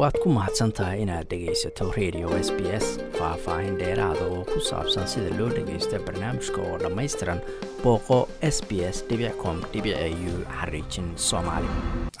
waad ku mahadsan tahay inaad dhegaysato radio s b s faah-faahin dheeraada oo ku saabsan sida loo dhagaysto barnaamijka oo dhammaystiran booqo s b s com u xariijin soomaali.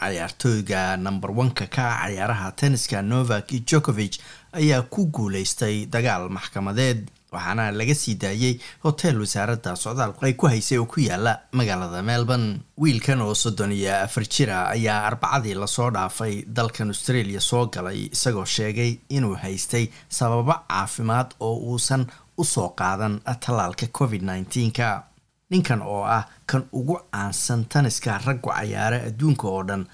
Cayaartooyga number oneka ka cayaaraha tenniska novak jokovich ayaa ku guuleystay dagaal maxkamadeed waxaana laga sii daayey hotel wasaaradda socdaalku ay ku haysay oo ku yaalla magaalada melbourne. Wiilkan oo soddon iyo afar jira ayaa arbacadii la soo dhaafay dalkan australia soo galay isagoo sheegay inuu haystay sababo caafimaad oo uusan u soo qaadan tallaalka covid nneteen-ka ninkan oo ah kan ugu caansan taniska raggu cayaare adduunka oo dhan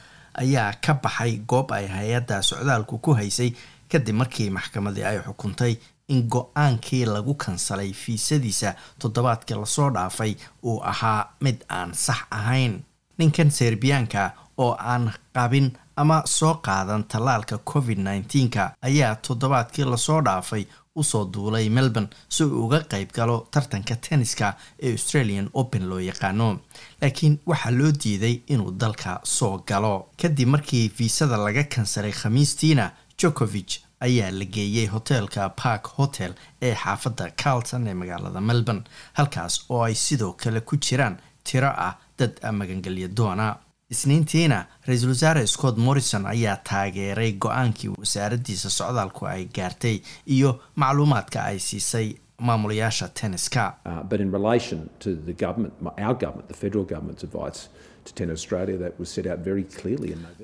ayaa ka baxay goob ay hay'adda socdaalku ku haysay kadib markii maxkamadii ay xukuntay in go'aankii lagu kansalay fiisadiisa toddobaadkii la soo dhaafay uu ahaa mid aan sax ahayn. Ninkan serbiyaanka oo aan qabin ama soo qaadan tallaalka covid nneteen-ka ayaa toddobaadkii la soo dhaafay u soo duulay melbourne si uu uga qayb galo tartanka tenniska ee australian open loo yaqaano. Laakiin waxaa loo diiday inuu dalka soo galo. Kadib markii fiisada laga kansalay khamiistiina jokovich ayaa la geeyey hoteelka park hotel ee xaafadda carlton ee magaalada melbourne halkaas oo ay sidoo kale ku jiraan tiro ah dad magangelya doona. Isniintiina ra'iisul wasaare scott morrison ayaa taageeray go'aankii wasaaraddiisa socdaalku ay gaartay iyo macluumaadka ay siisay maamulayaasha tenniska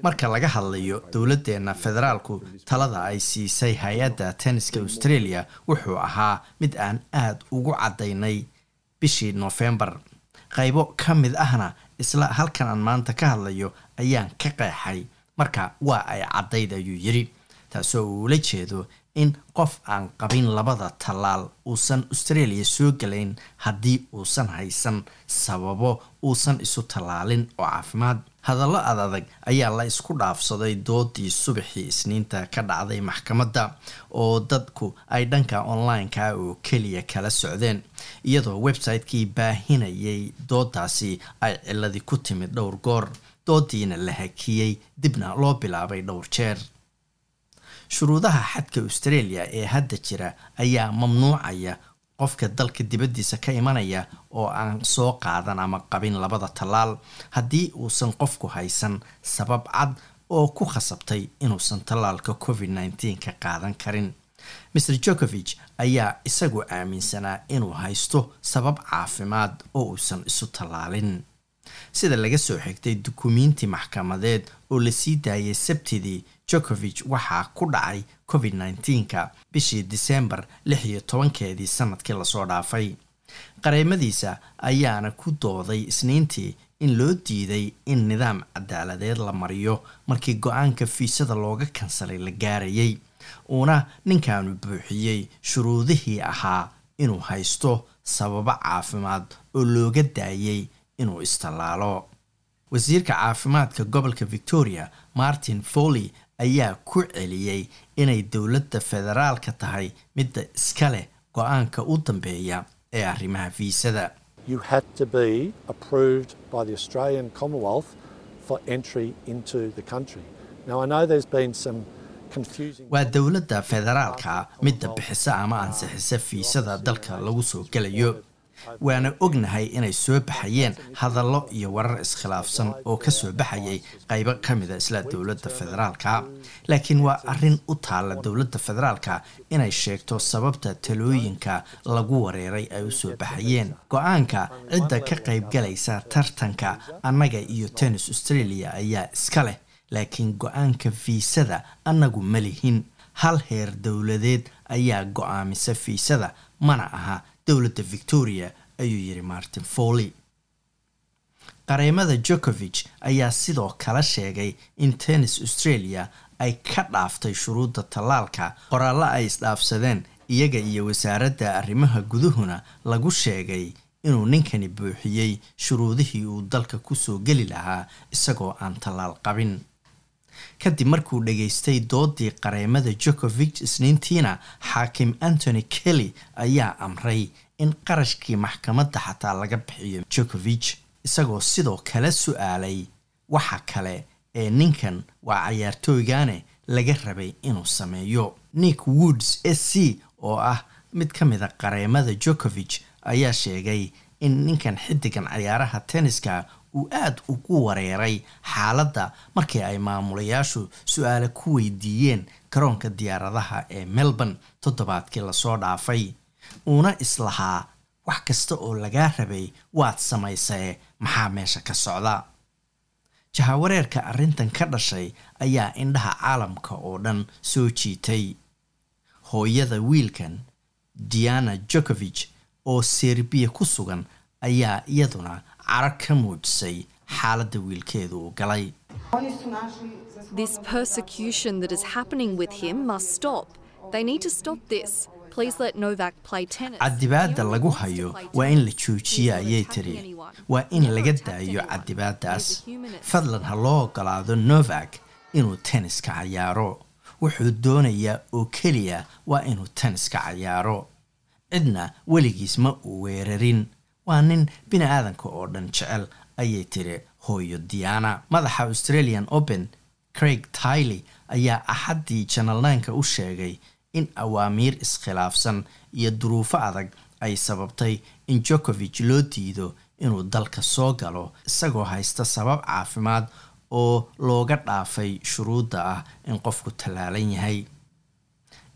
marka laga hadlayo dowladdeena federaalku talada ay siisay hay'adda tenniska australia wuxuu ahaa mid aan aada ugu caddaynay bishii noofembar qaybo ka mid ahna isla halkan aan maanta ka hadlayo ayaan ka qeexay. Marka waa ay caddayd ayuu yidhi taasoo uula jeedo in qof aan qabin labada tallaal uusan australia soo galayn haddii uusan haysan sababo uusan isu tallaalin oo caafimaad. Hadallo ad adag ayaa la isku dhaafsaday doodii subaxii isniinta ka dhacday maxkamadda oo dadku ay dhanka online-ka oo keliya kala socdeen iyadoo website-kii baahinayay doodaasi ay ciladii ku timid dhowr goor. Doodiina la hakiyey dibna loo bilaabay dhowr jeer shuruudaha xadka australia ee hadda jira ayaa mamnuucaya qofka dalka dibaddiisa ka imanaya oo aan soo qaadan ama qabin labada tallaal haddii uusan qofku haysan sabab cad oo ku khasabtay inuusan tallaalka covid ka qaadan karin. Maer jokovich ayaa isagu aaminsanaa inuu haysto sabab caafimaad oo uusan isu tallaalin sida laga soo xigtay dukumiinti maxkamadeed oo la sii daayay sabtidii jokovich waxaa ku dhacay covid nneteen-ka bishii disembar lix iyo tobankeedii sannadkii la soo dhaafay. Qareemadiisa ayaana ku dooday isniintii in loo diiday in nidaam cadaaladeed la mariyo markii go'aanka fiisada looga kansalay la gaarayay uuna ninkaanu buuxiyey shuruudihii ahaa inuu haysto sababo caafimaad oo looga daayay inuu istallaalo. Wasiirka caafimaadka gobolka victoria martin foley ayaa ku celiyey inay dowladda federaalka tahay midda iska leh go'aanka u dambeeya ee arrimaha fiisada waa dowladda federaalka midda bixisa ama ansixisa fiisada dalka lagu soo gelayo waana ognahay inay soo baxayeen hadallo iyo warar iskhilaafsan oo ka soo baxayay qaybo ka mida isla dowladda federaalka. Laakiin waa arrin u taalla dowladda federaalka inay sheegto sababta talooyinka lagu wareeray ay u soo baxayeen. Go'aanka cidda ka qaybgalaysa tartanka annaga iyo tennis australia ayaa iska leh laakiin go'aanka fiisada annagu ma lihin. Hal heer dowladeed ayaa go'aamisa fiisada mana aha dowladda victoria ayuu yidhi martin foley. Qareemada jokovich ayaa sidoo kale sheegay in tennis australia ay ka dhaaftay shuruudda tallaalka qoraallo ay isdhaafsadeen iyaga iyo wasaaradda arrimaha guduhuna lagu sheegay inuu ninkani buuxiyey shuruudihii uu dalka ku soo geli lahaa isagoo aan tallaal qabin kadib markuu dhageystay doodii qareemada jokovich isniintiina xaakim antony kelly ayaa amray in qarashkii maxkamadda xataa laga bixiyo jokovich isagoo sidoo kale su'aalay. Waxa kale ee ninkan waa cayaartooygane laga rabay inuu sameeyo. Nick woods s c oo ah mid ka mid a qareemada jokovich ayaa sheegay in ninkan xiddigan ciyaaraha tenniska uu aada ugu wareeray xaaladda markii ay maamulayaashu su'aale ku weydiiyeen garoonka diyaaradaha ee melbourne toddobaadkii la soo dhaafay. Uuna islahaa wax kasta oo lagaa rabay waad samaysee maxaa meesha ka socda? Jahawareerka arrintan ka dhashay ayaa indhaha caalamka oo dhan soo jiitay. Hooyada wiilkan diana jokovich oo serbiya ku sugan ayaa iyaduna carag ka muujisay xaaladda wiilkeedu uu galay. Cadibaadda lagu hayo waa in la joojiya ayay tiri waa in laga daayo cadibaadaas fadlan ha loo ogolaado novak inuu tenniska cayaaro. Wuxuu doonayaa oo keliya waa inuu tenniska cayaaro. Cidna weligiis ma uu weerarin waa nin bini aadanka oo dhan jecel ayay tiri hooyo diana. Madaxa australian open craig tiley ayaa axaddii janalnaynka u sheegay in awaamiir iskhilaafsan iyo duruufo adag ay sababtay in jokovich loo diido inuu dalka soo galo isagoo haysta sabab caafimaad oo looga dhaafay shuruudda ah in qofku tallaalan yahay.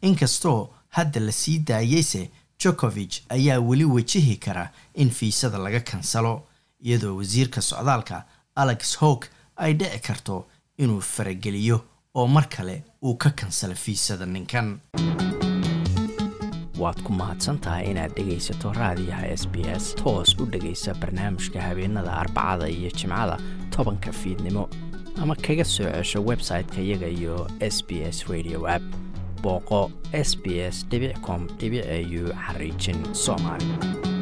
Inkastoo hadda la sii daayeyse jokovich ayaa weli wajihi kara in fiisada laga kansalo iyadoo wasiirka socdaalka alex howk ay dhici karto inuu farageliyo oo mar kale uu ka kansalo fiisada ninkan. Waad ku mahadsantahay inaad dhegaysato raadiyaha s b s toos u dhegaysa barnaamijka habeenada arbacada iyo jimcada tobanka fiidnimo ama kaga soo cesho website-ka iyaga iyo s b s radio app booqo s b s com au xariijin soomaali